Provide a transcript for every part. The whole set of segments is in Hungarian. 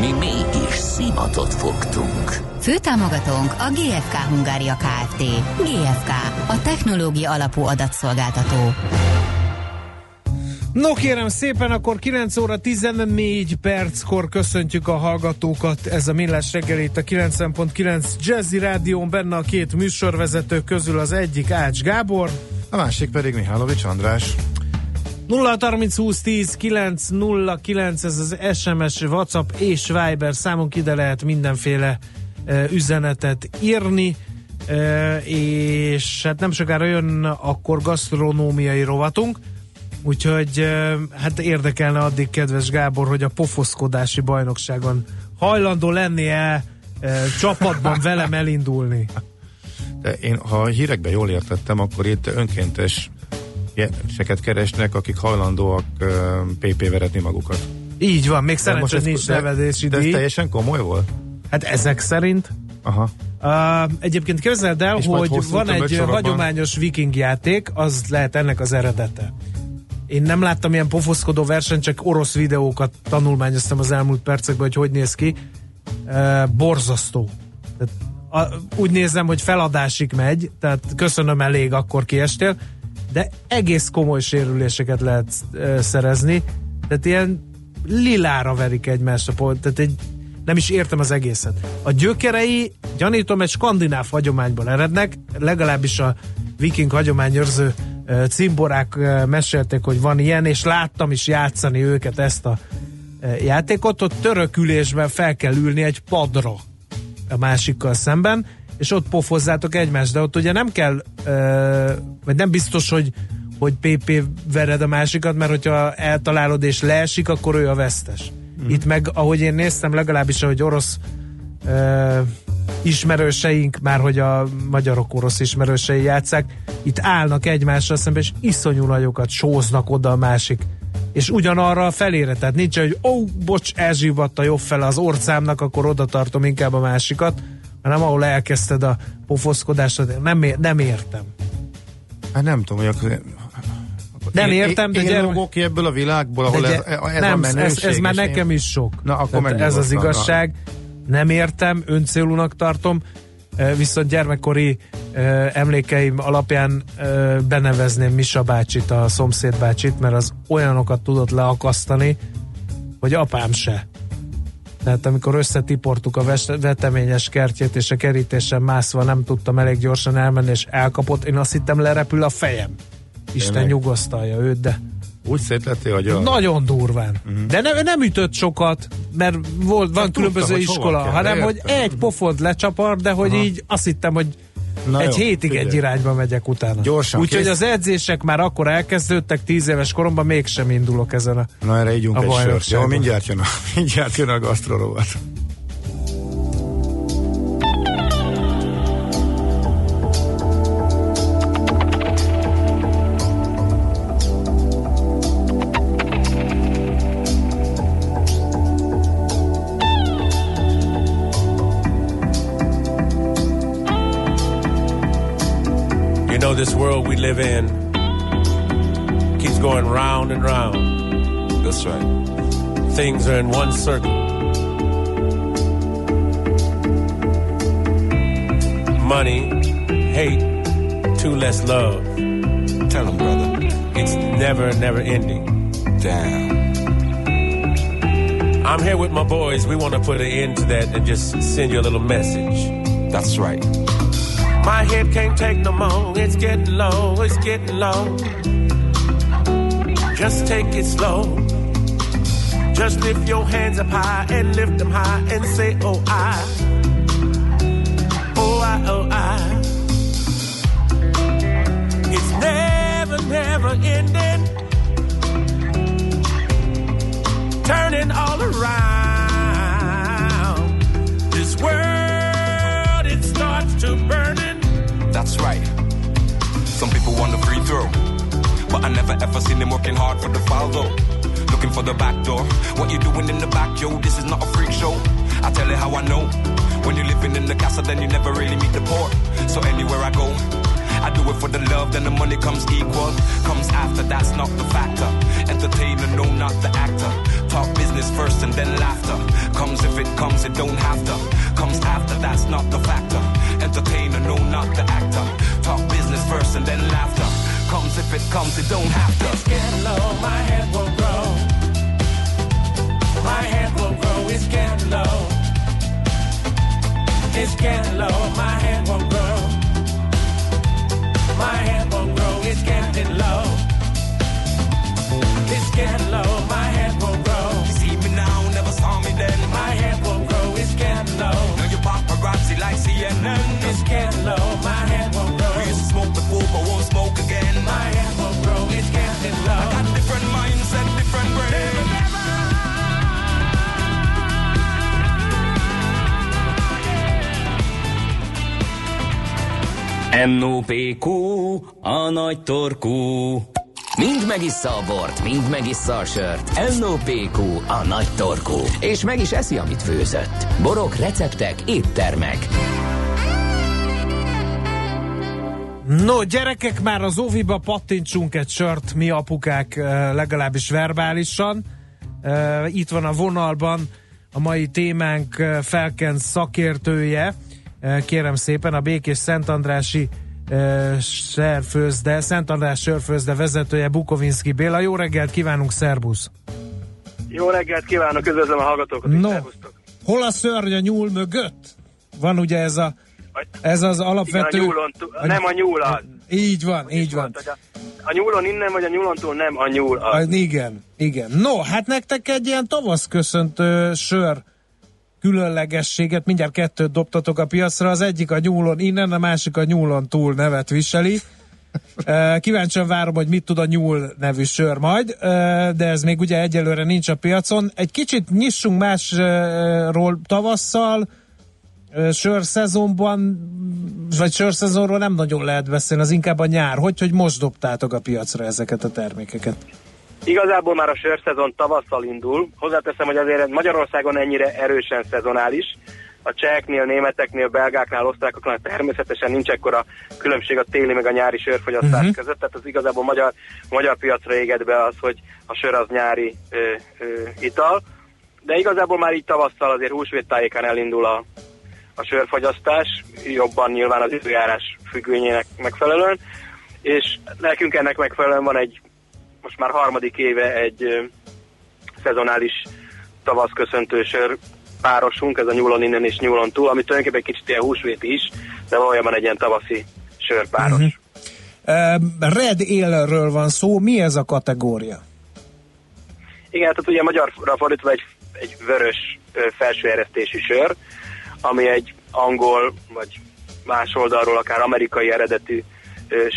Mi mégis szimatot fogtunk. Főtámogatónk a GFK Hungária Kft. GFK, a technológia alapú adatszolgáltató. No kérem szépen, akkor 9 óra 14 perckor köszöntjük a hallgatókat. Ez a Millás reggel itt a 90.9 Jazzy Rádión, benne a két műsorvezető közül az egyik Ács Gábor. A másik pedig Mihálovics András. 0 30 20 10 9 0 9 ez az SMS, WhatsApp és Viber számunk ide lehet mindenféle uh, üzenetet írni uh, és hát nem sokára jön akkor gasztronómiai rovatunk úgyhogy uh, hát érdekelne addig kedves Gábor, hogy a pofoszkodási bajnokságon hajlandó lennie uh, csapatban velem elindulni. De én, ha a hírekben jól értettem, akkor itt önkéntes seket keresnek, akik hajlandóak PP veretni magukat. Így van, még szerencsé nincs nevezési de, ez teljesen komoly volt? Hát ezek szerint. Aha. Uh, egyébként képzeld el, És hogy van egy hagyományos viking játék, az lehet ennek az eredete. Én nem láttam ilyen pofoszkodó versenyt, csak orosz videókat tanulmányoztam az elmúlt percekben, hogy hogy néz ki. Uh, borzasztó. Tehát, a, úgy nézem, hogy feladásig megy, tehát köszönöm elég, akkor kiestél de egész komoly sérüléseket lehet szerezni, tehát ilyen lilára verik egymást a pont, tehát egy, nem is értem az egészet. A gyökerei, gyanítom, egy skandináv hagyományból erednek, legalábbis a viking hagyományőrző cimborák mesélték, hogy van ilyen, és láttam is játszani őket ezt a játékot, ott törökülésben fel kell ülni egy padra a másikkal szemben, és ott pofozzátok egymást, de ott ugye nem kell, ö, vagy nem biztos, hogy hogy PP vered a másikat, mert hogyha eltalálod és leesik, akkor ő a vesztes. Mm. Itt meg, ahogy én néztem, legalábbis, ahogy orosz ö, ismerőseink, már hogy a magyarok orosz ismerősei játszák, itt állnak egymással szemben, és iszonyú nagyokat sóznak oda a másik és ugyanarra a felére, tehát nincs, hogy ó, oh, bocs, elzsivadt a jobb fele az orcámnak, akkor oda tartom inkább a másikat, hanem ahol elkezdted a pofoszkodást, nem, nem értem. Hát nem tudom, hogy akkor nem értem, de gyermek... ki ebből a világból, ahol ez, ez nem, a ez, ez már nekem is sok. Na, akkor ez az igazság. Nem értem, öncélúnak tartom, viszont gyermekkori emlékeim alapján benevezném Misa bácsit, a szomszéd bácsit, mert az olyanokat tudott leakasztani, hogy apám se. Tehát amikor összetiportuk a veteményes kertjét, és a kerítésen mászva nem tudtam elég gyorsan elmenni, és elkapott, én azt hittem lerepül a fejem. Isten Tényleg? nyugasztalja őt, de úgy szétlettél, hogy a... Nagyon durván. Uh-huh. De ne, nem ütött sokat, mert volt, van hát különböző tudta, iskola, hanem hogy egy pofont lecsapar, de hogy Aha. így azt hittem, hogy Na egy jó, hétig figyelj. egy irányba megyek utána. Gyorsan. Úgyhogy az edzések már akkor elkezdődtek, tíz éves koromban mégsem indulok ezen a Na erre ígyunk a egy sört. Jó, mindjárt jön a, mindjárt jön a gasztrorovat. Live in keeps going round and round. That's right. Things are in one circle. Money, hate, two less love. Tell them, brother. It's never, never ending. Damn. I'm here with my boys. We want to put an end to that and just send you a little message. That's right. My head can't take no more. It's getting low, it's getting low. Just take it slow. Just lift your hands up high and lift them high and say, Oh, I. Oh, I, oh, I. It's never, never ending. Turning all around. That's right. Some people want the free throw. But I never ever seen them working hard for the foul though. Looking for the back door. What you doing in the back, yo? This is not a freak show. I tell you how I know. When you're living in the castle, then you never really meet the poor. So anywhere I go, I do it for the love, then the money comes equal. Comes after, that's not the factor. Entertainer, no, not the actor. Talk business first and then laughter. Comes if it comes, it don't have to. Comes after, that's not the factor. Entertainer, no, not the actor. Talk business first and then laughter. Comes if it comes, it don't have to. It's getting low, my head will grow. My head will grow, it's getting low. It's getting low, my head will grow. My head won't grow, it's getting low. It's getting low, NOPQ, a nagy torkú. Mind megissza a bort, mind megissza a sört. NOPQ, a nagy torkú. És meg is eszi, amit főzött. Borok, receptek, éttermek. No, gyerekek, már az óviba pattintsunk egy sört, mi apukák eh, legalábbis verbálisan. Eh, itt van a vonalban a mai témánk eh, felkent szakértője, kérem szépen, a Békés Szent Andrási Sörfőzde, Szent András Sörfőzde vezetője Bukovinski Béla. Jó reggelt kívánunk, szerbusz! Jó reggelt kívánok, üdvözlöm a hallgatókat, no, hol a szörny a nyúl mögött? Van ugye ez a ez az alapvető... Igen, a nyúlon, nem a nyúl az. Így van, így van. a, a nyúlon innen, vagy a nyúlon túl nem a nyúl az. A, igen, igen. No, hát nektek egy ilyen tavasz köszöntő sör különlegességet, mindjárt kettőt dobtatok a piacra, az egyik a nyúlon innen, a másik a nyúlon túl nevet viseli. Kíváncsian várom, hogy mit tud a nyúl nevű sör majd, de ez még ugye egyelőre nincs a piacon. Egy kicsit nyissunk másról tavasszal, sörszezonban, vagy sörszezonról nem nagyon lehet beszélni, az inkább a nyár. Hogy, hogy most dobtátok a piacra ezeket a termékeket? Igazából már a sörszezon tavasszal indul. Hozzáteszem, hogy azért Magyarországon ennyire erősen szezonális. A cseheknél, németeknél, belgáknál, osztrákoknál természetesen nincs ekkora különbség a téli meg a nyári sörfogyasztás uh-huh. között, tehát az igazából magyar, magyar piacra éged be az, hogy a sör az nyári ö, ö, ital. De igazából már így tavasszal azért húsvét tájékán elindul a, a sörfogyasztás, jobban nyilván az időjárás függvényének megfelelően, és nekünk ennek megfelelően van egy most már harmadik éve egy szezonális tavasz köszöntő sör párosunk, ez a nyúlon innen és nyúlon túl, ami tulajdonképpen egy kicsit ilyen húsvét is, de valójában egy ilyen tavaszi sörpáros. Uh-huh. Uh, Red élről van szó, mi ez a kategória? Igen, tehát ugye magyarra fordítva egy, egy vörös felsőeresztési sör, ami egy angol, vagy más oldalról akár amerikai eredetű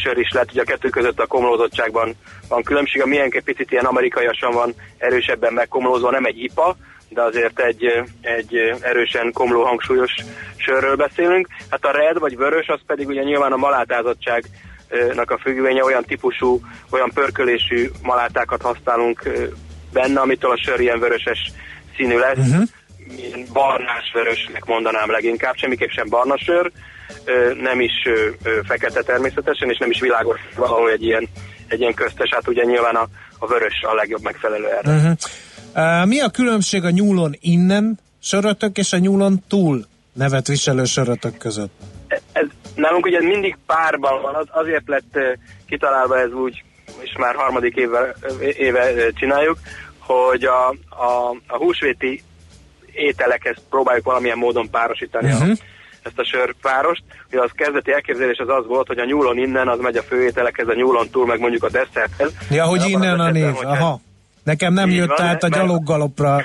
sör is lett. Ugye a kettő között a komlózottságban van különbség. A milyen egy picit ilyen amerikaiasan van erősebben megkomlózva, nem egy IPA, de azért egy, egy erősen komló hangsúlyos sörről beszélünk. Hát a red vagy vörös, az pedig ugye nyilván a malátázottságnak a függvénye, olyan típusú, olyan pörkölésű malátákat használunk benne, amitől a sör ilyen vöröses színű lesz. Uh-huh. Barnás vörösnek mondanám leginkább, semmiképp sem barna sör, nem is fekete természetesen, és nem is világos valahol egy ilyen, egy ilyen köztes, hát ugye nyilván a, a vörös a legjobb megfelelő erre. Uh-huh. Uh, mi a különbség a nyúlon innen sörötök és a nyúlon túl nevet viselő sörötök között? Ez, ez, nálunk ugye mindig párban van, az, azért lett kitalálva ez úgy, és már harmadik éve, éve csináljuk, hogy a, a, a húsvéti ételekhez próbáljuk valamilyen módon párosítani uh-huh. a, mhm ezt a sörpárost. Ugye az kezdeti elképzelés az az volt, hogy a nyúlon innen az megy a főételekhez, a nyúlon túl meg mondjuk a desszerthez. Ja, hogy innen a név, aha. Nekem nem jött van, át a gyaloggalopra.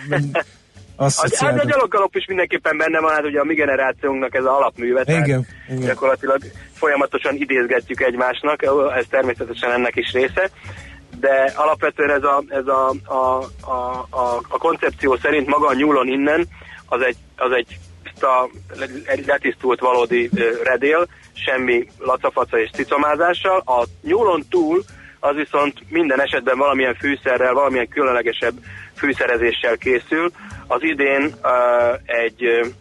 Az, hát a gyaloggalop is mindenképpen benne van, hát ugye a mi generációnknak ez az alapműve. Igen, igen. Gyakorlatilag folyamatosan idézgetjük egymásnak, ez természetesen ennek is része de alapvetően ez a, ez a, a, a, a, a koncepció szerint maga a nyúlon innen az egy, az egy egy letisztult valódi redél, semmi lacafaca és cicomázással. A nyúlon túl az viszont minden esetben valamilyen fűszerrel, valamilyen különlegesebb fűszerezéssel készül. Az idén uh, egy,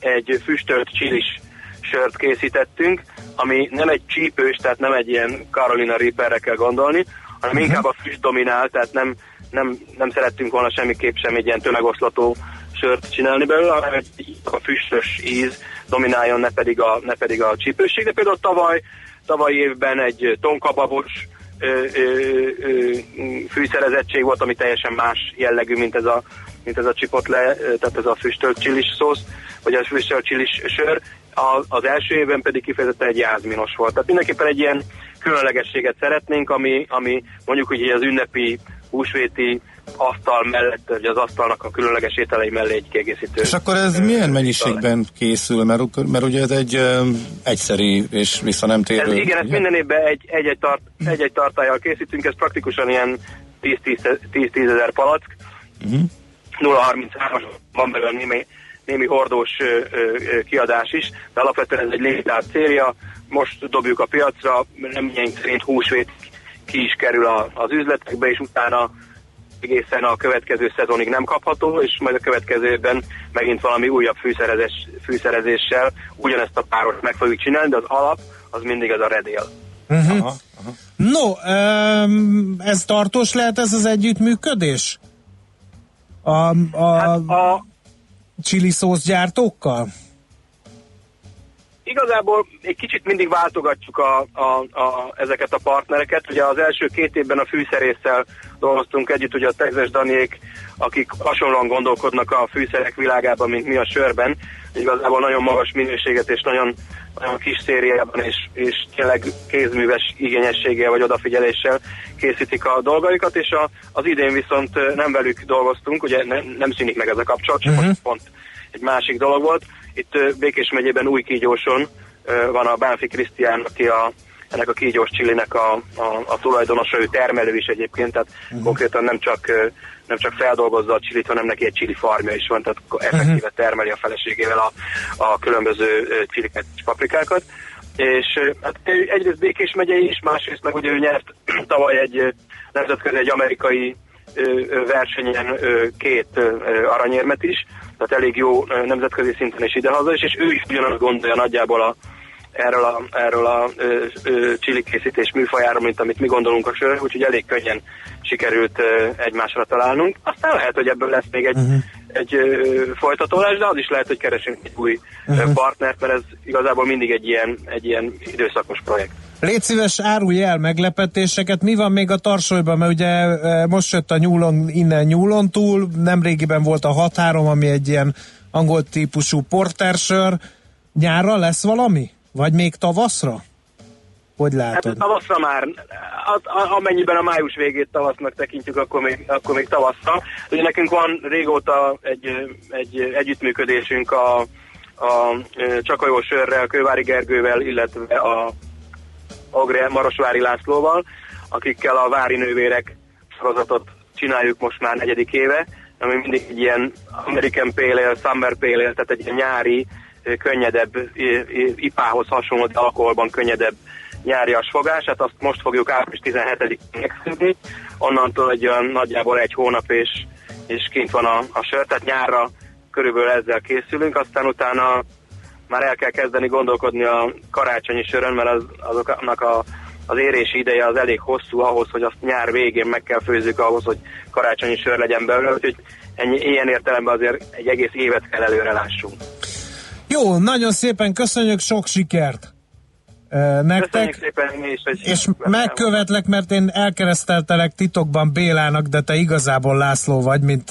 egy füstölt csilis sört készítettünk, ami nem egy csípős, tehát nem egy ilyen Carolina Reaperre kell gondolni, hanem uh-huh. inkább a füst dominál, tehát nem, nem, nem szerettünk volna semmiképp sem egy ilyen tömegoszlató sört csinálni belőle, hanem a füstös íz domináljon, ne pedig a, ne pedig a csípőség. De például tavaly, tavaly évben egy tonkababos ö, ö, ö, fűszerezettség volt, ami teljesen más jellegű, mint ez a, mint ez a le, tehát ez a füstölt csilis szósz, vagy a füstölt csilis sör. A, az első évben pedig kifejezetten egy jázminos volt. Tehát mindenképpen egy ilyen különlegességet szeretnénk, ami, ami mondjuk hogy az ünnepi húsvéti asztal mellett, vagy az asztalnak a különleges ételei mellé egy kiegészítő. És akkor ez milyen mennyiségben készül? Mert, mert ugye ez egy um, egyszeri és vissza nem térő. Ez, igen, ezt minden évben egy-egy, tart, egy-egy tartályjal készítünk, ez praktikusan ilyen 10-10 ezer palack. Uh-huh. 0-33-as van belőle némi, némi hordós kiadás is, de alapvetően ez egy limitált célja. Most dobjuk a piacra, reményeink szerint húsvét ki is kerül a, az üzletekbe, és utána egészen a következő szezonig nem kapható, és majd a következőben megint valami újabb fűszerezés, fűszerezéssel ugyanezt a páros meg fogjuk csinálni, de az alap az mindig ez a redél. Uh-huh. Aha, aha. No, ez tartós lehet ez az együttműködés? A, a, hát a chili szósz gyártókkal? Igazából egy kicsit mindig váltogatjuk a, a, a, ezeket a partnereket. Ugye az első két évben a fűszerésszel dolgoztunk együtt, ugye a Texas Daniék, akik hasonlóan gondolkodnak a fűszerek világában, mint mi a sörben. Igazából nagyon magas minőséget és nagyon, nagyon kis szériában és, és tényleg kézműves igényességgel vagy odafigyeléssel készítik a dolgaikat, és a, az idén viszont nem velük dolgoztunk, ugye ne, nem szűnik meg ez a kapcsolat, csak uh-huh. pont egy másik dolog volt. Itt Békés megyében új kígyóson van a Bánfi Krisztián, aki a, ennek a kígyós csillinek a, a, a tulajdonosa, ő termelő is egyébként, tehát uh-huh. konkrétan nem csak, nem csak feldolgozza a csilit, hanem neki egy csili farmja is van, tehát effektíve uh-huh. termeli a feleségével a, a különböző csiliket és paprikákat. És hát egyrészt Békés megyei is, másrészt meg ugye ő nyert tavaly egy nemzetközi, egy amerikai versenyen két aranyérmet is, tehát elég jó nemzetközi szinten is idehaza is, és ő is ugyanazt gondolja nagyjából a, erről a, erről a ö, ö, csili készítés műfajáról, mint amit mi gondolunk a sör, úgyhogy elég könnyen sikerült ö, egymásra találnunk. Aztán lehet, hogy ebből lesz még egy, uh-huh. egy ö, folytatólás, de az is lehet, hogy keresünk egy új uh-huh. partnert, mert ez igazából mindig egy ilyen, egy ilyen időszakos projekt. Légy szíves, árulj el meglepetéseket. Mi van még a tarsolyban? Mert ugye most jött a nyúlon, innen nyúlon túl, nemrégiben volt a 6-3, ami egy ilyen angol típusú portersör. Nyárra lesz valami? Vagy még tavaszra? Hogy látod? Hát tavaszra már, amennyiben a május végét tavasznak tekintjük, akkor még, akkor még tavaszra. Ugye nekünk van régóta egy, egy együttműködésünk a, a Csakajó sörrel, Kővári Gergővel, illetve a Agre Marosvári Lászlóval, akikkel a Vári Nővérek sorozatot csináljuk most már negyedik éve, ami mindig egy ilyen American Pale Ale, Summer Pale Ale, tehát egy ilyen nyári, könnyedebb, ipához hasonló, de alkoholban könnyedebb nyárias fogás, hát azt most fogjuk április 17-ig megszűnni, onnantól egy olyan nagyjából egy hónap és, és kint van a, a sör, tehát nyárra körülbelül ezzel készülünk, aztán utána már el kell kezdeni gondolkodni a karácsonyi sörön, mert az, azoknak a, az érési ideje az elég hosszú ahhoz, hogy azt nyár végén meg kell főzzük ahhoz, hogy karácsonyi sör legyen belőle, úgyhogy ennyi, ilyen értelemben azért egy egész évet kell előre lássunk. Jó, nagyon szépen köszönjük, sok sikert! Nektek. Szépen, és, és megkövetlek, mert én elkereszteltelek titokban Bélának, de te igazából László vagy, mint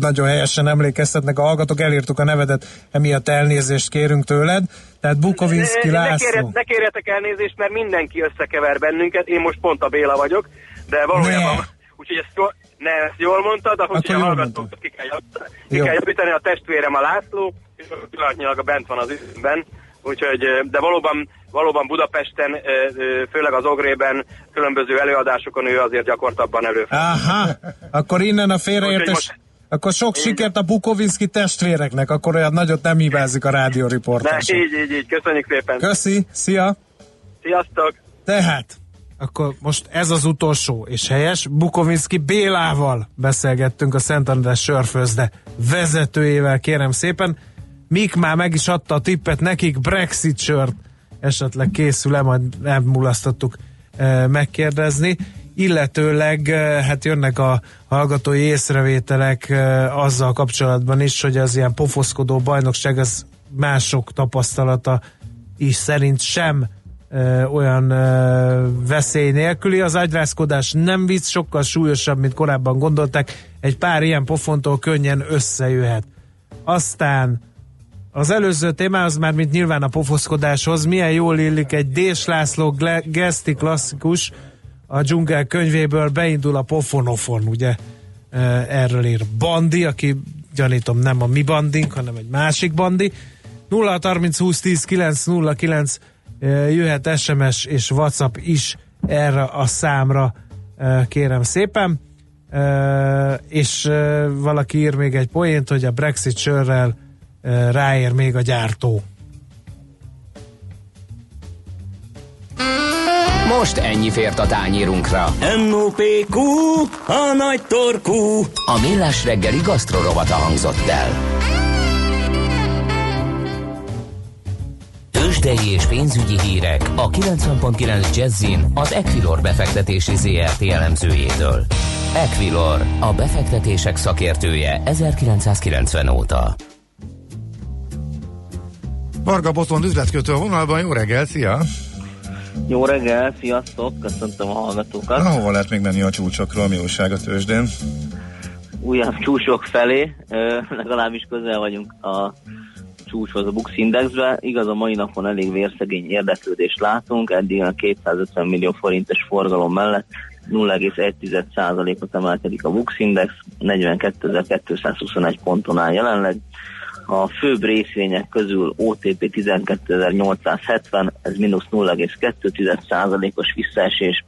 nagyon helyesen emlékeztetnek a hallgatók, elírtuk a nevedet, emiatt elnézést kérünk tőled. Tehát Bukovinski László. Ne, kérjet, ne kérjetek elnézést, mert mindenki összekever bennünket, én most pont a Béla vagyok, de valójában, ne. úgyhogy ezt jól, ne, ezt jól mondtad, de hogyha hallgatók, ki kell, ki kell javítani, a testvérem a László, és pillanatnyilag a bent van az üzemben, úgyhogy, de valóban valóban Budapesten, főleg az Ogrében, különböző előadásokon ő azért gyakortabban előfordul. Aha, akkor innen a félreértés, Akkor sok sikert a Bukovinski testvéreknek, akkor olyan nagyot nem hibázik a rádióriportás. így, így, így, köszönjük szépen. Köszi, szia! Sziasztok! Tehát, akkor most ez az utolsó és helyes. Bukovinski Bélával beszélgettünk a Szent András sörfőzde vezetőjével, kérem szépen. Mik már meg is adta a tippet nekik, Brexit sört esetleg készül-e, majd elmulasztottuk e, megkérdezni. Illetőleg e, hát jönnek a hallgatói észrevételek e, azzal kapcsolatban is, hogy az ilyen pofoszkodó bajnokság az mások tapasztalata is szerint sem olyan veszély nélküli. Az agyrázkodás nem vicc, sokkal súlyosabb, mint korábban gondolták. Egy pár ilyen pofontól könnyen összejöhet. Aztán az előző témához már, mint nyilván a pofoszkodáshoz, milyen jól illik egy Dés László geszti klasszikus a dzsungel könyvéből beindul a pofonofon, ugye erről ír Bandi, aki gyanítom nem a mi bandink, hanem egy másik bandi. 0 30 20 10 9 0 9 jöhet SMS és WhatsApp is erre a számra, kérem szépen. És valaki ír még egy poént, hogy a Brexit sörrel ráér még a gyártó. Most ennyi fért a tányírunkra. M.O.P.Q. A nagy torkú. A millás reggeli gasztrorovata hangzott el. Tőzsdei és pénzügyi hírek a 90.9 Jazzin az Equilor befektetési ZRT elemzőjétől. Equilor, a befektetések szakértője 1990 óta. Varga Botond üzletkötő a vonalban, jó reggel, szia! Jó reggel, sziasztok, köszöntöm a hallgatókat. Na, hova lehet még menni a csúcsokról, mi újság a tőzsdén? Újabb csúcsok felé, legalábbis közel vagyunk a csúcshoz a Bux Indexbe. Igaz, a mai napon elég vérszegény érdeklődést látunk, eddig a 250 millió forintos forgalom mellett 0,1%-ot emelkedik a Bux Index, 42.221 ponton áll jelenleg, a főbb részvények közül OTP 12870, ez mínusz 0,2%-os visszaesés.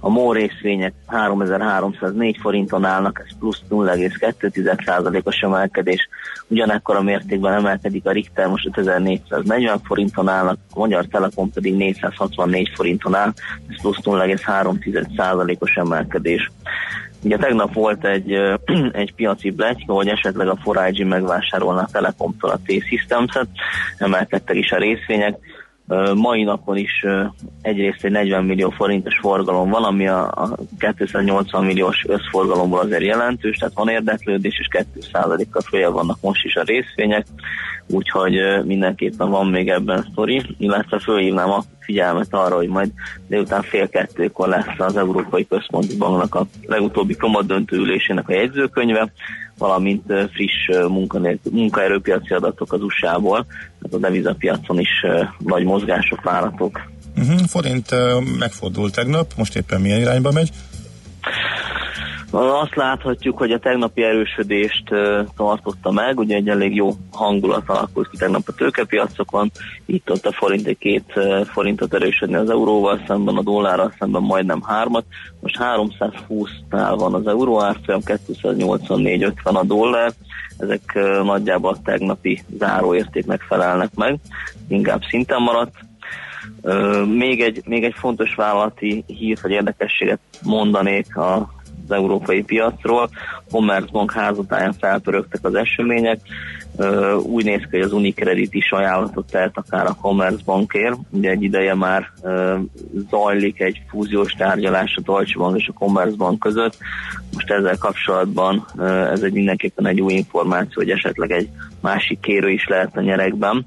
A MOL részvények 3304 forinton állnak, ez plusz 0,2%-os emelkedés. Ugyanekkor a mértékben emelkedik a Richter, most 5440 forinton állnak, a Magyar Telekom pedig 464 forinton áll, ez plusz 0,3%-os emelkedés. Ugye tegnap volt egy, egy piaci bletyka, hogy esetleg a 4 megvásárolna a Telekomtól a T-Systems-et, emelkedtek is a részvények. Mai napon is egyrészt egy 40 millió forintos forgalom van, ami a, a 280 milliós összforgalomból azért jelentős, tehát van érdeklődés, és 2%-kal följebb vannak most is a részvények, úgyhogy mindenképpen van még ebben sztori, illetve fölhívnám a figyelmet arra, hogy majd délután fél kettőkor lesz az Európai Központi Banknak a legutóbbi kamadöntő ülésének a jegyzőkönyve, valamint friss munkaerőpiaci adatok az USA-ból, tehát a devizapiacon is nagy mozgások várhatók. Uh-huh, forint megfordult tegnap, most éppen milyen irányba megy? Azt láthatjuk, hogy a tegnapi erősödést tartotta meg, ugye egy elég jó hangulat alakult ki tegnap a tőkepiacokon, itt ott a forint egy két forintot erősödni az euróval szemben, a dollárral szemben majdnem hármat, most 320-nál van az euró árfolyam, 284-50 a dollár, ezek nagyjából a tegnapi záróértéknek felelnek meg, inkább szinten maradt, még egy, még egy fontos vállalati hír, vagy érdekességet mondanék a az európai piacról. Commerzbank házatáján felpörögtek az események. Úgy néz ki, hogy az Unicredit is ajánlatot tett akár a Commerzbankért. Ugye egy ideje már zajlik egy fúziós tárgyalás a Deutsche Bank és a Commerzbank között. Most ezzel kapcsolatban ez egy mindenképpen egy új információ, hogy esetleg egy másik kérő is lehet a nyerekben.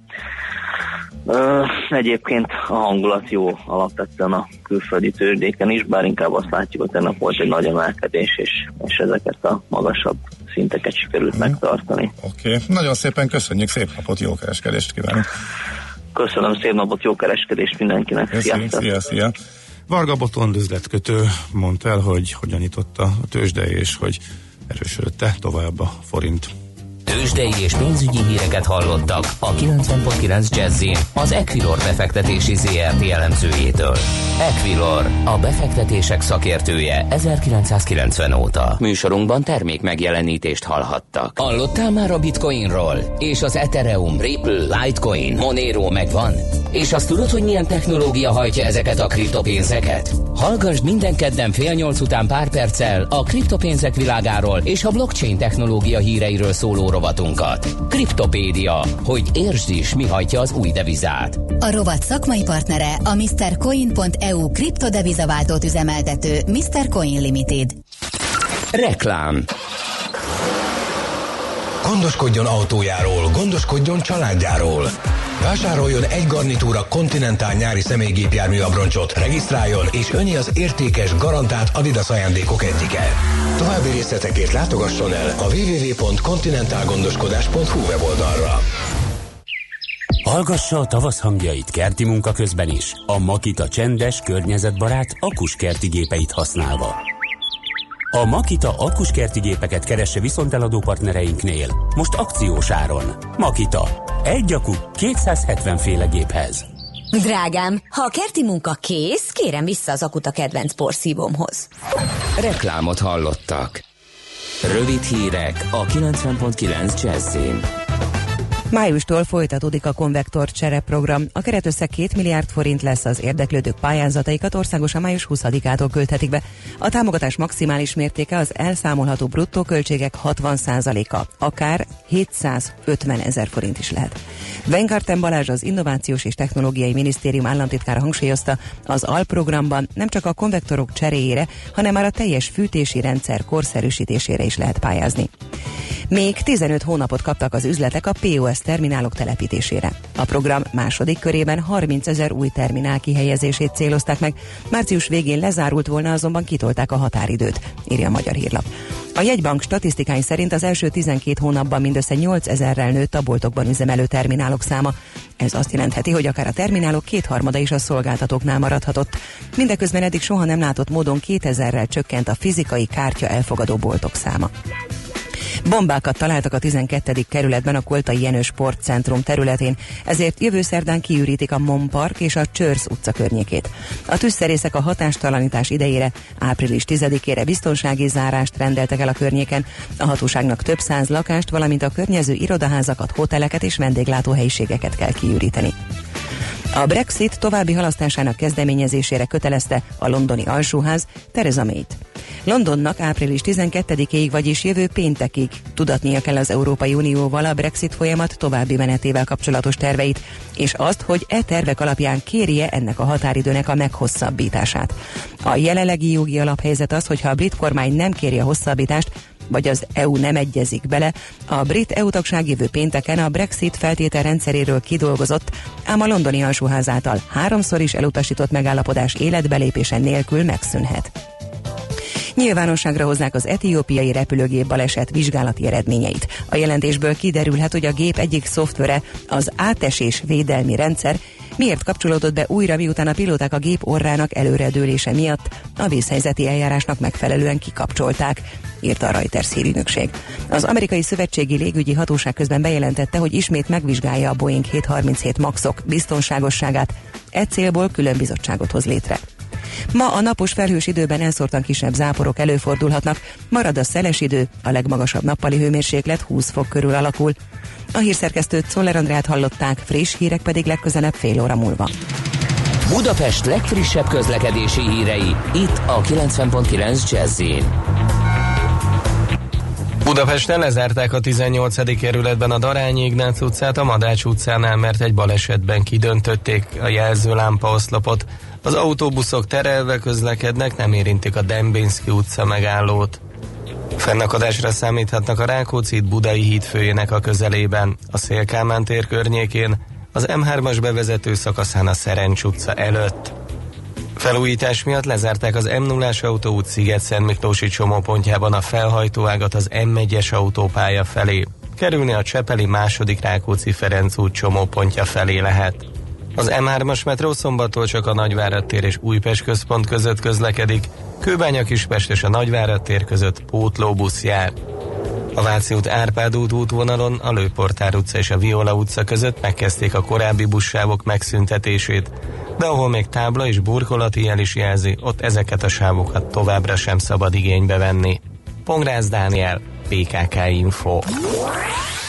Uh, egyébként a hangulat jó alapvetően a külföldi tőzsdéken is, bár inkább azt látjuk, hogy tegnap volt egy nagy emelkedés, és, és ezeket a magasabb szinteket sikerült mm. megtartani. Oké, okay. nagyon szépen köszönjük, szép napot, jó kereskedést kívánok! Köszönöm, szép napot, jó kereskedést mindenkinek! Köszönjük, szia, szia! Varga Botond üzletkötő mondta el, hogy hogyan nyitotta a tőzsde, és hogy erősödött tovább a forint Tőzsdei és pénzügyi híreket hallottak a 90.9 jazz az Equilor befektetési ZRT elemzőjétől. Equilor, a befektetések szakértője 1990 óta. Műsorunkban termék megjelenítést hallhattak. Hallottál már a Bitcoinról? És az Ethereum, Ripple, Litecoin, Monero megvan? És azt tudod, hogy milyen technológia hajtja ezeket a kriptopénzeket? Hallgass minden kedden fél nyolc után pár perccel a kriptopénzek világáról és a blockchain technológia híreiről szóló rovatunkat. Kriptopédia, hogy értsd is, mi hajtja az új devizát. A rovat szakmai partnere a MrCoin.eu kriptodevizaváltót üzemeltető Mr. Coin Limited. Reklám Gondoskodjon autójáról, gondoskodjon családjáról. Vásároljon egy garnitúra Continental nyári személygépjármű abroncsot, regisztráljon, és önnyi az értékes, garantált Adidas ajándékok egyike. További részletekért látogasson el a www.continentalgondoskodás.hu weboldalra. Hallgassa a tavasz hangjait kerti munka közben is. A Makita csendes, környezetbarát, akuskerti gépeit használva. A Makita akuskerti gépeket keresse viszont eladó partnereinknél. Most akciós áron. Makita. Egy akku 270 féle géphez. Drágám, ha a kerti munka kész, kérem vissza az akut a kedvenc porszívómhoz. Reklámot hallottak. Rövid hírek a 90.9 Jazzin. Májustól folytatódik a konvektor csereprogram. A keretösszeg 2 milliárd forint lesz az érdeklődők pályázataikat országosan május 20-ától költhetik be. A támogatás maximális mértéke az elszámolható bruttó költségek 60%-a, akár 750 ezer forint is lehet. Venkarten Balázs az Innovációs és Technológiai Minisztérium államtitkára hangsúlyozta, az alprogramban nem csak a konvektorok cseréjére, hanem már a teljes fűtési rendszer korszerűsítésére is lehet pályázni. Még 15 hónapot kaptak az üzletek a POS terminálok telepítésére. A program második körében 30 ezer új terminál kihelyezését célozták meg, március végén lezárult volna, azonban kitolták a határidőt, írja a Magyar Hírlap. A jegybank statisztikái szerint az első 12 hónapban mindössze 8 ezerrel nőtt a boltokban üzemelő terminálok száma. Ez azt jelentheti, hogy akár a terminálok kétharmada is a szolgáltatóknál maradhatott. Mindeközben eddig soha nem látott módon 2000-rel csökkent a fizikai kártya elfogadó boltok száma. Bombákat találtak a 12. kerületben a Koltai Jenő Sportcentrum területén, ezért jövő szerdán kiürítik a Mon Park és a Csörsz utca környékét. A tűzszerészek a hatástalanítás idejére április 10-ére biztonsági zárást rendeltek el a környéken. A hatóságnak több száz lakást, valamint a környező irodaházakat, hoteleket és vendéglátóhelyiségeket kell kiüríteni. A Brexit további halasztásának kezdeményezésére kötelezte a londoni alsóház Theresa May-t. Londonnak április 12-ig, vagyis jövő péntekig tudatnia kell az Európai Unióval a Brexit folyamat további menetével kapcsolatos terveit, és azt, hogy e tervek alapján kérje ennek a határidőnek a meghosszabbítását. A jelenlegi jogi alaphelyzet az, hogy ha a brit kormány nem kéri a hosszabbítást, vagy az EU nem egyezik bele, a brit EU tagság jövő pénteken a Brexit feltétel rendszeréről kidolgozott, ám a londoni alsóház által háromszor is elutasított megállapodás életbelépése nélkül megszűnhet. Nyilvánosságra hozzák az etiópiai repülőgép baleset vizsgálati eredményeit. A jelentésből kiderülhet, hogy a gép egyik szoftvere, az átesés védelmi rendszer, miért kapcsolódott be újra, miután a pilóták a gép orrának előredőlése miatt a vészhelyzeti eljárásnak megfelelően kikapcsolták, írta a Reuters hírügynökség. Az amerikai szövetségi légügyi hatóság közben bejelentette, hogy ismét megvizsgálja a Boeing 737 Maxok biztonságosságát, e célból külön bizottságot hoz létre. Ma a napos felhős időben elszórtan kisebb záporok előfordulhatnak, marad a szeles idő, a legmagasabb nappali hőmérséklet 20 fok körül alakul. A hírszerkesztőt Szoller Andrát hallották, friss hírek pedig legközelebb fél óra múlva. Budapest legfrissebb közlekedési hírei, itt a 90.9 jazz Budapesten lezárták a 18. kerületben a Darányi Ignác utcát a Madács utcánál, mert egy balesetben kidöntötték a jelzőlámpa oszlopot. Az autóbuszok terelve közlekednek, nem érintik a Dembinski utca megállót. Fennakadásra számíthatnak a Rákóczi Budai híd főjének a közelében, a Szélkámán tér környékén, az M3-as bevezető szakaszán a Szerencs utca előtt. Felújítás miatt lezárták az M0-as autóút Sziget-Szent Miklósi csomópontjában a felhajtóágat az M1-es autópálya felé. Kerülni a Csepeli második Rákóczi Ferenc út csomópontja felé lehet. Az M3-as metró szombattól csak a Nagyvárad tér és Újpest központ között közlekedik, Kőbánya Kispest és a Nagyvárad tér között pótlóbusz jár. A Váci út Árpád út útvonalon a Lőportár utca és a Viola utca között megkezdték a korábbi buszsávok megszüntetését, de ahol még tábla és burkolati jel is jelzi, ott ezeket a sávokat továbbra sem szabad igénybe venni. Pongrász Dániel, PKK Info.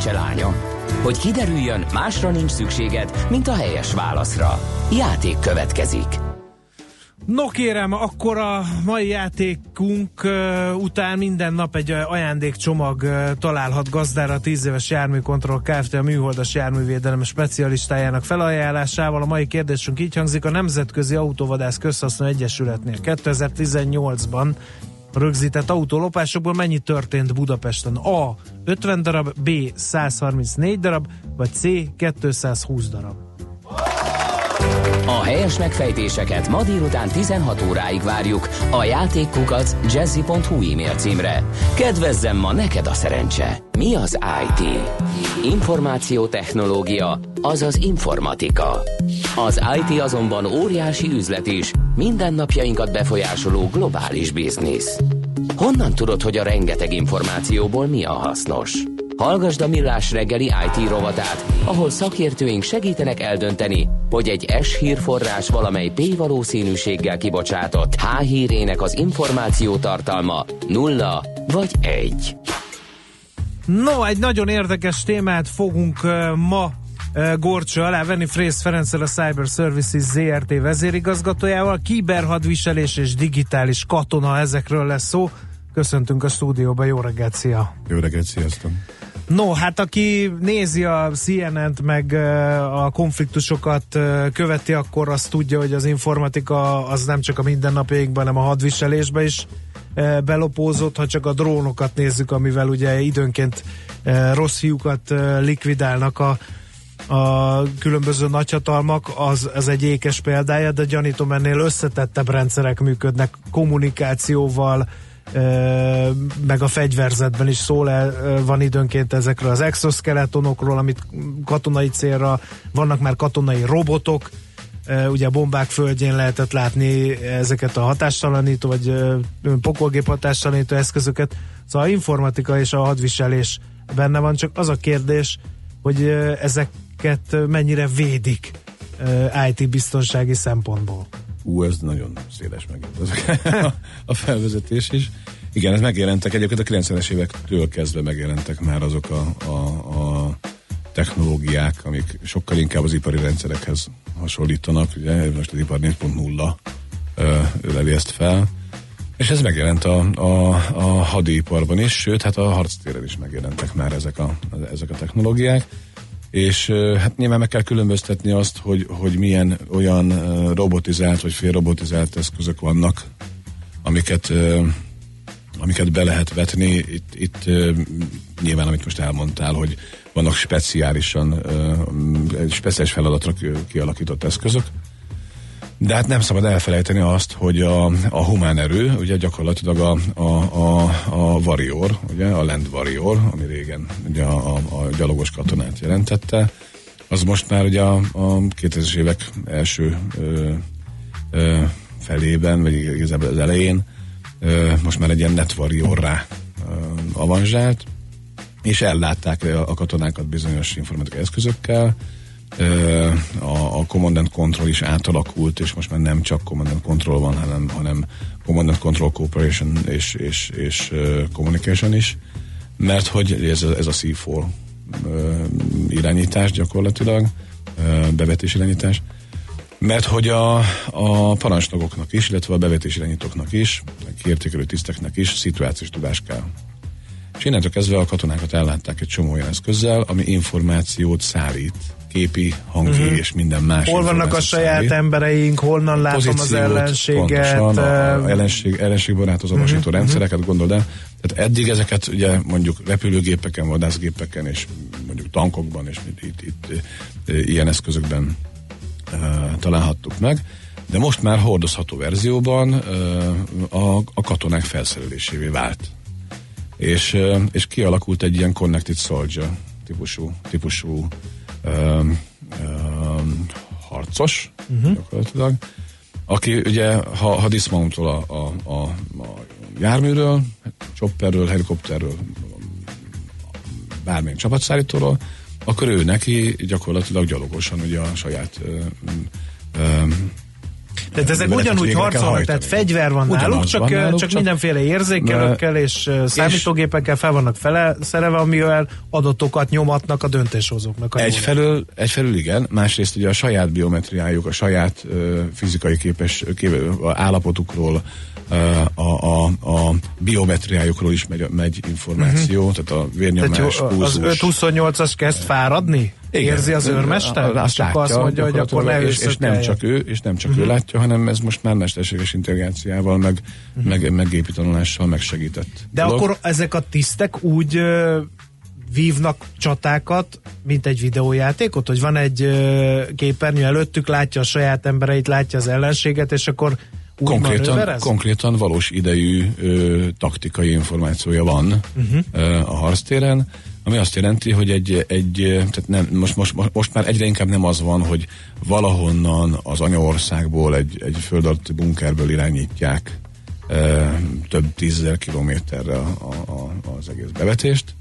szerencse lánya? Hogy kiderüljön, másra nincs szükséged, mint a helyes válaszra. Játék következik. No kérem, akkor a mai játékunk után minden nap egy ajándékcsomag találhat gazdára a 10 éves járműkontroll Kft. a műholdas járművédelem specialistájának felajánlásával. A mai kérdésünk így hangzik, a Nemzetközi Autóvadász Közhasznú Egyesületnél 2018-ban rögzített autólopásokból mennyi történt Budapesten? A. 50 darab, B. 134 darab, vagy C. 220 darab. A helyes megfejtéseket ma délután 16 óráig várjuk a játékkukac jazzy.hu e-mail címre. Kedvezzem ma neked a szerencse! Mi az IT? Információtechnológia, azaz informatika. Az IT azonban óriási üzlet is, mindennapjainkat befolyásoló globális biznisz. Honnan tudod, hogy a rengeteg információból mi a hasznos? Hallgasd a Millás reggeli IT rovatát, ahol szakértőink segítenek eldönteni, hogy egy S hírforrás valamely P valószínűséggel kibocsátott H hírének az információ tartalma nulla vagy egy. No, egy nagyon érdekes témát fogunk uh, ma Gorcsa alá venni Frész Ferenccel a Cyber Services ZRT vezérigazgatójával. Kiberhadviselés és digitális katona, ezekről lesz szó. Köszöntünk a stúdióba, jó reggelt, szia! Jó reggelt, sziasztok! No, hát aki nézi a CNN-t, meg a konfliktusokat követi, akkor azt tudja, hogy az informatika az nem csak a mindennapjainkban, hanem a hadviselésben is belopózott, ha csak a drónokat nézzük, amivel ugye időnként rossz fiúkat likvidálnak a, a különböző nagyhatalmak, az, az egy ékes példája, de gyanítom ennél összetettebb rendszerek működnek kommunikációval, meg a fegyverzetben is szól van időnként ezekről az exoskeletonokról, amit katonai célra, vannak már katonai robotok, ugye a bombák földjén lehetett látni ezeket a hatástalanító, vagy pokolgép hatástalanító eszközöket. Szóval a informatika és a hadviselés benne van, csak az a kérdés, hogy ezeket mennyire védik IT biztonsági szempontból. Ú, ez nagyon széles meg a felvezetés is. Igen, ez megjelentek, egyébként a 90-es évektől kezdve megjelentek már azok a, a, a technológiák, amik sokkal inkább az ipari rendszerekhez hasonlítanak, ugye most az ipar 4.0 leli ezt fel, és ez megjelent a, a, a hadiparban is, sőt, hát a harctéren is megjelentek már ezek a, ezek a technológiák, és hát nyilván meg kell különböztetni azt, hogy, hogy milyen olyan robotizált vagy félrobotizált eszközök vannak, amiket amiket be lehet vetni. Itt, itt nyilván, amit most elmondtál, hogy vannak speciálisan, speciális feladatra kialakított eszközök, de hát nem szabad elfelejteni azt, hogy a, a humán erő, ugye gyakorlatilag a, a, a, a warrior, ugye a land warrior, ami régen ugye a, a, gyalogos katonát jelentette, az most már ugye a, a 2000-es évek első ö, ö, felében, vagy igazából az elején ö, most már egy ilyen net warriorrá avanzsált, és ellátták a katonákat bizonyos informatikai eszközökkel, a, a Command and Control is átalakult, és most már nem csak Command and Control van, hanem, hanem Command and Control Cooperation és, és, és Communication is, mert hogy ez ez a C4 uh, irányítás gyakorlatilag, bevetés irányítás, mert hogy a, a parancsnokoknak is, illetve a bevetés irányítóknak is, kiértékelő tiszteknek is szituációs tudás kell. És innentől kezdve a katonákat ellátták egy csomó olyan eszközzel, ami információt szállít képi, hangi uh-huh. és minden más. Hol vannak a saját szállít. embereink, honnan látom az ellenséget. Pontosan, a ellenség, ellenségbarát azonosító uh-huh. rendszereket gondold el. Tehát eddig ezeket ugye mondjuk repülőgépeken, vadászgépeken és mondjuk tankokban és itt, itt, itt ilyen eszközökben uh, találhattuk meg. De most már hordozható verzióban uh, a, a katonák felszerelésévé vált. És, uh, és kialakult egy ilyen Connected Soldier típusú, típusú um, um, harcos, uh-huh. gyakorlatilag, aki ugye, ha, ha diszmountol a, a, a, a járműről, chopperről, helikopterről, bármilyen csapatszállítóról, akkor ő neki gyakorlatilag gyalogosan ugye a saját um, um, tehát ezek ugyanúgy harcolnak, tehát fegyver van Ugyanaz náluk, csak, van náluk, csak, csak mindenféle érzékelőkkel és számítógépekkel fel vannak fele szereve, amivel adatokat nyomatnak a döntéshozóknak. A egyfelől, egyfelől igen, másrészt ugye a saját biometriájuk, a saját uh, fizikai képes kép, állapotukról, a, a, a biometriájukról is megy, megy információ, uh-huh. tehát a vérnyomás, tehát Az 528-as kezd fáradni? Igen. Érzi az őrmester? Azt csak látja, azt mondja, hogy akkor ne és, és nem csak ő, és nem csak uh-huh. ő mhm. látja, hanem ez most már mesterséges intelligenciával, meg, uh-huh. meg, meg gépi tanulással megsegített. De dolog. akkor ezek a tisztek úgy vívnak csatákat, mint egy videójátékot, hogy van egy képernyő előttük, látja a saját embereit, látja az ellenséget, és akkor konkrétan, konkrétan valós idejű ö, taktikai információja van uh-huh. ö, a harctéren, ami azt jelenti, hogy egy, egy tehát nem, most, most, most már egyre inkább nem az van, hogy valahonnan az anyaországból egy, egy föld alatti bunkerből irányítják ö, több tízezer kilométerre a, a, az egész bevetést,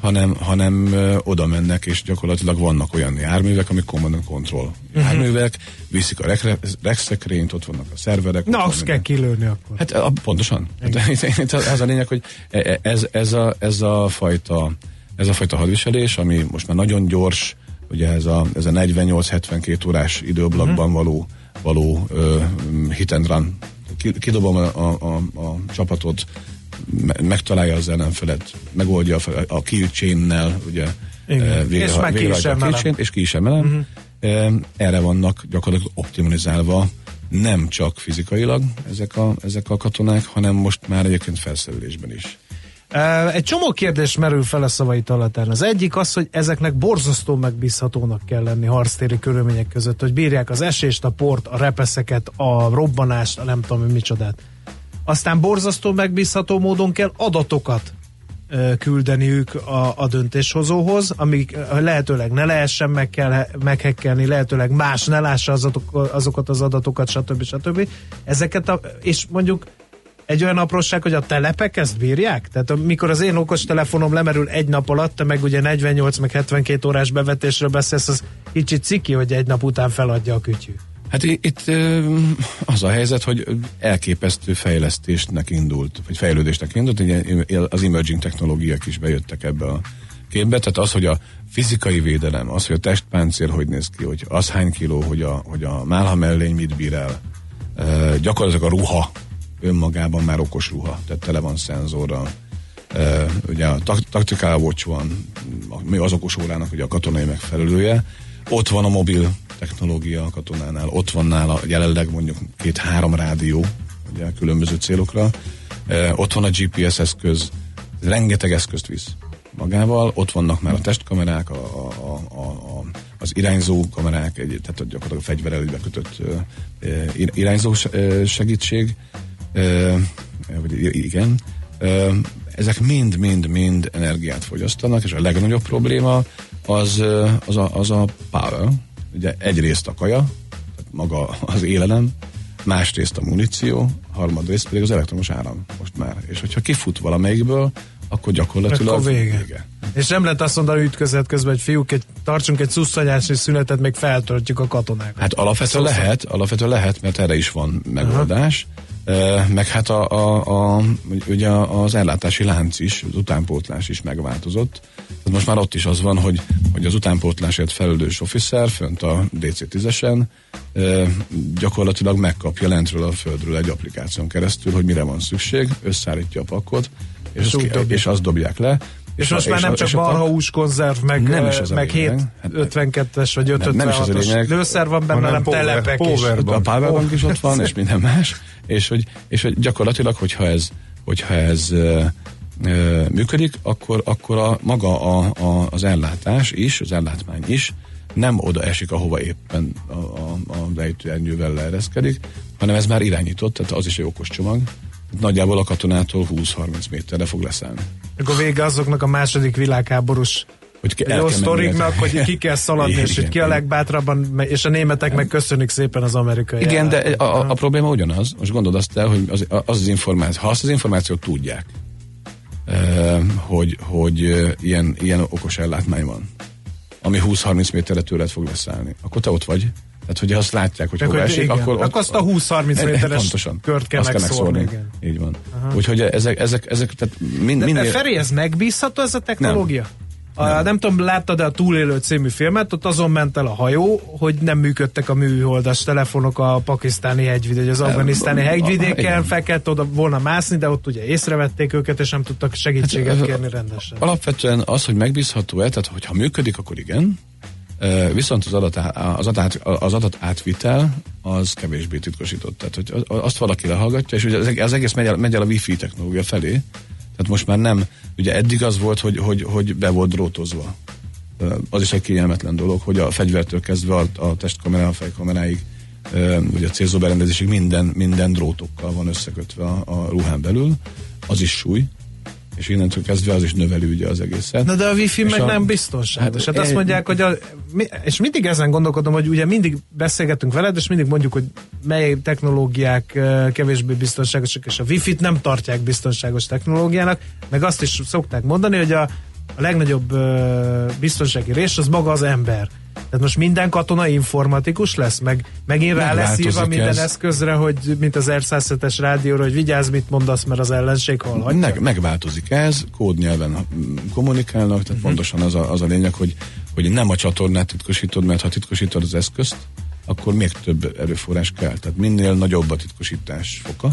hanem, hanem oda mennek, és gyakorlatilag vannak olyan járművek, amik command and control uh-huh. járművek, viszik a regszekrényt, ott vannak a szerverek. Na, azt kell kilőni akkor. Hát a, pontosan. Hát, az a lényeg, hogy e, e, ez, ez, a, ez a fajta ez a fajta hadviselés, ami most már nagyon gyors, ugye ez a, ez a 48-72 órás időblakban uh-huh. való, való uh, hit and run. Kidobom a, a, a, a csapatot, megtalálja az ellenfelet, megoldja a, a kill chain-nel, ugye Igen. végre, és meg ki is emelem. és ki is emelem. Uh-huh. Erre vannak gyakorlatilag optimalizálva nem csak fizikailag ezek a, ezek a katonák, hanem most már egyébként felszerelésben is. Egy csomó kérdés merül fel a szavait alatán. Az egyik az, hogy ezeknek borzasztó megbízhatónak kell lenni harctéri körülmények között, hogy bírják az esést, a port, a repeszeket, a robbanást, a nem tudom micsodát. Aztán borzasztó megbízható módon kell adatokat küldeniük a, a döntéshozóhoz, amik lehetőleg ne lehessen meg kell meghekkelni, lehetőleg más ne lássa azatok, azokat az adatokat, stb. stb. Ezeket a, és mondjuk egy olyan apróság, hogy a telepek ezt bírják? Tehát mikor az én okos telefonom lemerül egy nap alatt, te meg ugye 48 meg 72 órás bevetésről beszélsz, az kicsit ciki, hogy egy nap után feladja a kütyű. Hát itt az a helyzet, hogy elképesztő fejlesztésnek indult, vagy fejlődésnek indult, az emerging technológiák is bejöttek ebbe a képbe, tehát az, hogy a fizikai védelem, az, hogy a testpáncél hogy néz ki, hogy az hány kiló, hogy a, hogy a málha mellény mit bír el, gyakorlatilag a ruha önmagában már okos ruha, tehát tele van szenzorral. ugye a Tactical Watch van, az okos órának ugye a katonai megfelelője, ott van a mobil technológia a katonánál, ott van nála jelenleg mondjuk két-három rádió, ugye különböző célokra, e, ott van a GPS eszköz, rengeteg eszközt visz magával, ott vannak már a testkamerák, a, a, a, a, az irányzó kamerák, egy, tehát gyakorlatilag a fegyverrel bekötött irányzó segítség, vagy igen, ezek mind-mind-mind energiát fogyasztanak, és a legnagyobb probléma az, az, a, az a power, ugye egyrészt a kaja, tehát maga az élelem, másrészt a muníció, harmadrészt pedig az elektromos áram most már. És hogyha kifut valamelyikből, akkor gyakorlatilag akkor vége. vége. És nem lehet azt mondani ütközet közben, hogy fiúk, egy, tartsunk egy szuszanyási szünetet, még feltöltjük a katonákat. Hát alapvetően lehet, alapvetően lehet, mert erre is van megoldás. Uh-huh meg hát a, a, a, ugye az ellátási lánc is, az utánpótlás is megváltozott. Tehát most már ott is az van, hogy, hogy az utánpótlásért felelős officer fönt a DC-10-esen gyakorlatilag megkapja lentről a földről egy applikáción keresztül, hogy mire van szükség, összeállítja a pakkot, és, és, azt, és azt dobják le, és, és most a, már nem csak balhaús konzerv, meg, nem is az meg 752-es vagy 556-os lőszer van benne, hanem telepek is. A powerbank is ott van, és minden más. És hogy, és hogy gyakorlatilag, hogyha ez, hogyha ez működik, akkor, akkor a, maga a, a, az ellátás is, az ellátmány is nem oda esik, ahova éppen a, a, a lejtőernyővel leereszkedik, hanem ez már irányított, tehát az is egy okos csomag, nagyjából a katonától 20-30 méterre fog leszállni. Akkor vége azoknak a második világháborús hogy ke- jó sztoriknak, hogy ki kell szaladni, igen, és hogy ki a legbátrabban, és a németek meg köszönik szépen az amerikai. Igen, de a, a, a probléma ugyanaz. Most gondold azt el, hogy az az, az információ, ha azt az információt tudják, hogy, hogy ilyen, ilyen okos ellátmány van, ami 20-30 méterre tőled fog leszállni, akkor te ott vagy, tehát, hogyha azt látják, hogy hova esik, igen. akkor... Ott, akkor azt a 20-30 méteres pontosan, kört kell megszórni. Igen. Így van. Aha. Úgyhogy ezek, ezek, ezek tehát mind, minél... Feri, ez megbízható ez a technológia? Nem. A, nem. tudom, láttad-e a Túlélő című filmet, ott azon ment el a hajó, hogy nem működtek a műholdas telefonok a pakisztáni hegyvidék, az afganisztáni hegyvidéken, fel kellett oda volna mászni, de ott ugye észrevették őket, és nem tudtak segítséget hát, kérni rendesen. Alapvetően az, hogy megbízható-e, tehát hogyha működik, akkor igen, Viszont az adat, az, adat, az adat átvitel az kevésbé titkosított. Tehát, hogy azt valaki lehallgatja, és ugye az egész megy el, megy el a wifi technológia felé. Tehát most már nem, ugye eddig az volt, hogy, hogy, hogy be volt drótozva. Az is egy kényelmetlen dolog, hogy a fegyvertől kezdve a, a testkamera, a fejkameráig, ugye a célzó berendezésig minden, minden drótokkal van összekötve a, a ruhán belül. Az is súly, és innentől kezdve az is növeli ugye az egészet. Na de a wifi meg a, nem biztonságos. Hát, hát azt mondják, hogy a, és mindig ezen gondolkodom, hogy ugye mindig beszélgetünk veled, és mindig mondjuk, hogy mely technológiák kevésbé biztonságosak, és a wifi-t nem tartják biztonságos technológiának, meg azt is szokták mondani, hogy a, a legnagyobb biztonsági rés az maga az ember. Tehát most minden katona informatikus lesz, meg megint rá lesz írva minden ez. eszközre, hogy mint az R107-es rádióra, hogy vigyázz, mit mondasz, mert az ellenség hallhatja. Meg, megváltozik ez, kódnyelven kommunikálnak, tehát uh-huh. pontosan az a, az a lényeg, hogy, hogy nem a csatornát titkosítod, mert ha titkosítod az eszközt, akkor még több erőforrás kell. Tehát minél nagyobb a titkosítás foka,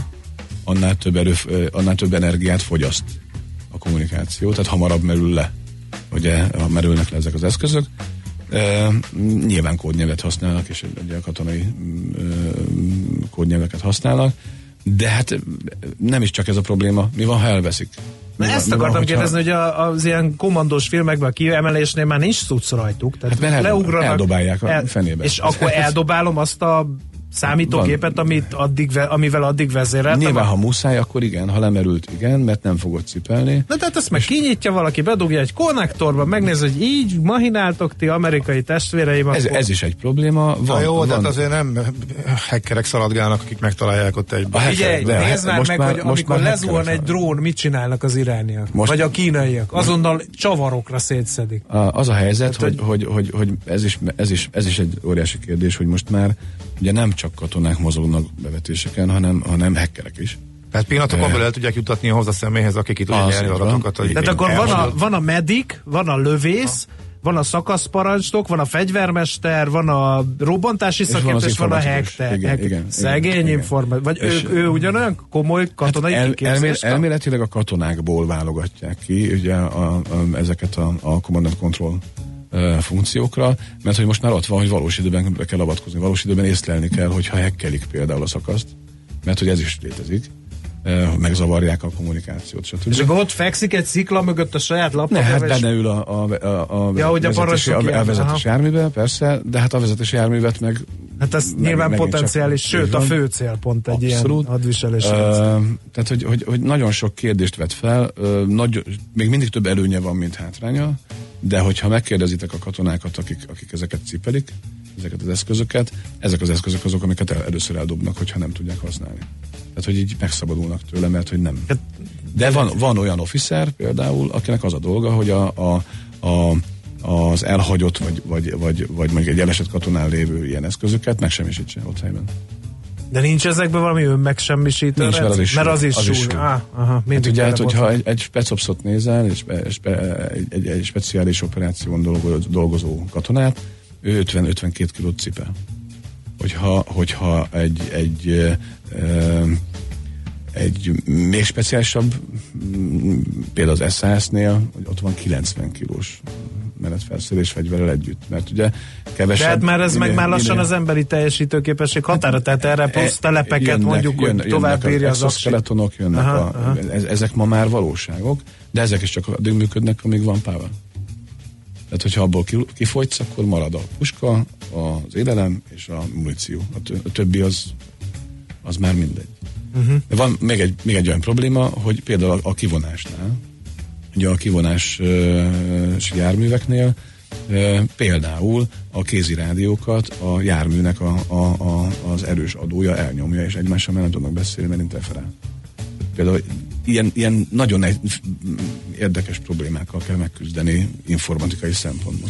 annál több, erő, annál több energiát fogyaszt a kommunikáció, tehát hamarabb merül le, ugye, ha merülnek le ezek az eszközök. E, nyilván kódnyelvet használnak, és ugye a katonai e, kódnyelveket használnak, de hát nem is csak ez a probléma. Mi van, ha elveszik? Na ezt akartam van, kérdezni, hogy a, az ilyen kommandós filmekben a kiemelésnél már nincs tudsz rajtuk. Tehát hát mert leugranak, eldobálják a el, fenébe. És akkor eldobálom azt a számítógépet, amit addig, amivel addig vezéreltem? Nyilván, ha muszáj, akkor igen, ha lemerült, igen, mert nem fogod cipelni. Na tehát ezt meg kinyitja valaki, bedugja egy konnektorba, megnéz, hogy így mahináltok ti amerikai testvéreim. Ez, akkor... ez is egy probléma. Van, Na jó, van. de hát azért nem hackerek szaladgálnak, akik megtalálják ott egy. Figyelj, nézd már meg, már, hogy amikor lezuhan egy drón, mit csinálnak az irániak? Most, vagy a kínaiak? Azonnal csavarokra szétszedik. A, az a helyzet, hát, hogy, hogy, hogy, hogy ez, is, ez, is, ez is egy óriási kérdés, hogy most már ugye nem csak katonák mozognak bevetéseken, hanem, hanem hackerek is. Tehát pillanatokon belül el tudják jutatni a személyhez, akik itt tudják nyerni adatokat. Hogy Tehát akkor van a, van a medic, van a lövész, ha. van a szakaszparancsnok, van a fegyvermester, van a robbantási szakértő, és van, a hacker. Igen, igen, Szegény információ. Vagy ő, ő ugyanolyan komoly katonai hát el, elmél, Elméletileg a katonákból válogatják ki ugye a, a, a, ezeket a, a command and control funkciókra, mert hogy most már ott van, hogy valós időben be kell avatkozni, valós időben észlelni kell, hogyha hekkelik például a szakaszt, mert hogy ez is létezik megzavarják a kommunikációt, stb. És akkor ott fekszik egy szikla mögött a saját laptopja? Ne, hát benne ül a, a, a, a, ja, a vezetési, a, a vezetési járműbe, persze, de hát a vezetési járművet meg Hát ez meg, nyilván potenciális, csak, sőt a fő célpont egy Abszolút. ilyen hadviselés. Uh, tehát, hogy, hogy, hogy nagyon sok kérdést vet fel, uh, nagy, még mindig több előnye van, mint hátránya, de hogyha megkérdezitek a katonákat, akik, akik ezeket cipelik, ezeket az eszközöket, ezek az eszközök azok, amiket el, először eldobnak, hogyha nem tudják használni. Tehát, hogy így megszabadulnak tőle, mert hogy nem. Hát, de van, van olyan officer például, akinek az a dolga, hogy a, a, a az elhagyott, vagy, vagy, vagy, vagy mondjuk egy elesett katonál lévő ilyen eszközöket megsemmisítse ott helyben. De nincs ezekben valami önmegsemmisítő Nincs, mert az is Mert az is, az is ah, aha, hát ugye, hát, hogyha egy, egy specopszot nézel, egy, egy, egy, egy speciális operáción dolgozó, dolgozó katonát, ő 50-52 kilót cipel. Hogyha, hogyha egy, egy, egy, egy még speciálisabb, például az SAS-nél, ott van 90 kilós menetfelszerelés fegyverrel együtt. Mert ugye kevesebb... Tehát már ez minél, meg már lassan minél... az emberi teljesítőképesség határa, tehát erre plusz e, telepeket jönnek, mondjuk, jön, hogy tovább írja az skeletonok, jönnek aha, a, aha. ezek ma már valóságok, de ezek is csak addig működnek, amíg van power. Tehát, hogyha abból kifogysz, akkor marad a puska, az élelem és a muníció. A többi az, az már mindegy. Uh-huh. Van még egy, még egy olyan probléma, hogy például a, a kivonásnál, ugye a kivonás járműveknél például a kézi rádiókat a járműnek a, a, a, az erős adója elnyomja, és egymással már nem tudnak beszélni, mert interferál. Például ilyen, ilyen nagyon egy, érdekes problémákkal kell megküzdeni informatikai szempontból.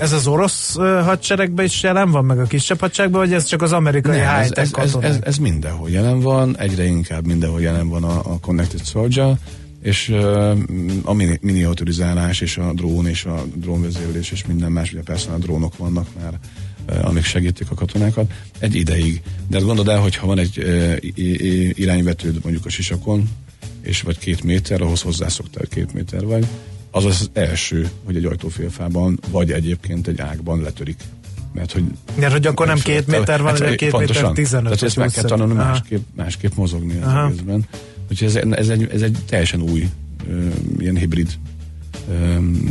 Ez az orosz hadseregben is jelen van, meg a kisebb hadseregben, vagy ez csak az amerikai Nem, ez, ez, ez, ez, ez mindenhol jelen van, egyre inkább mindenhol jelen van a, a Connected Soldier, és a miniaturizálás és a drón és a drónvezérlés és minden más, ugye persze a drónok vannak már, amik segítik a katonákat, egy ideig. De hát gondold el, hogy ha van egy irányvetőd mondjuk a sisakon, és vagy két méter, ahhoz hozzászoktál két méter vagy, az az első, hogy egy ajtófélfában, vagy egyébként egy ágban letörik. Mert hogy, Mert hogy akkor nem két méter van, hát, két méter tizenöt. Tehát ezt meg kell tanulni másképp, másképp mozogni az egészben. Úgyhogy ez, ez, egy, ez egy teljesen új ilyen hibrid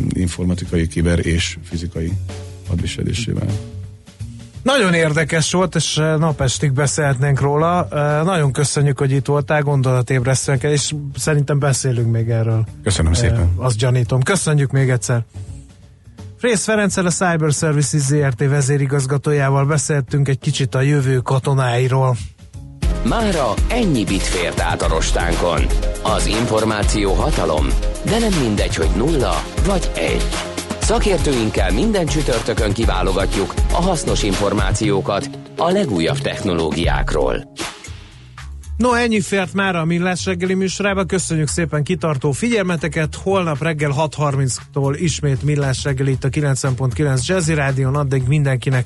informatikai, kiber és fizikai hadviselésével. Nagyon érdekes volt, és napestig beszélhetnénk róla. Nagyon köszönjük, hogy itt voltál, gondolatébresztően, és szerintem beszélünk még erről. Köszönöm szépen. Azt gyanítom. Köszönjük még egyszer. Frész Ferenccel a Cyber Services ZRT vezérigazgatójával beszéltünk egy kicsit a jövő katonáiról. Mára ennyi bit fért át a rostánkon. Az információ hatalom, de nem mindegy, hogy nulla vagy egy. Szakértőinkkel minden csütörtökön kiválogatjuk a hasznos információkat a legújabb technológiákról. No, ennyi fért már a Millás reggeli műsorába. Köszönjük szépen kitartó figyelmeteket. Holnap reggel 6.30-tól ismét Millás reggeli itt a 90.9 Jazzy Rádion. Addig mindenkinek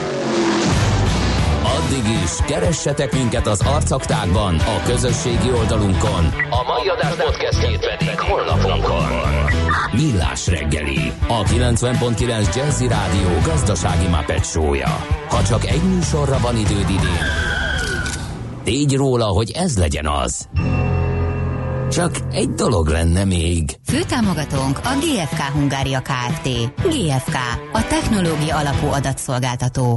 Addig is, keressetek minket az arcaktákban, a közösségi oldalunkon. A mai adás podcastjét pedig holnapunkon. Millás reggeli, a 90.9 Jazzy Rádió gazdasági mapetsója. Ha csak egy műsorra van időd idén, tégy róla, hogy ez legyen az. Csak egy dolog lenne még. Főtámogatónk a GFK Hungária Kft. GFK, a technológia alapú adatszolgáltató.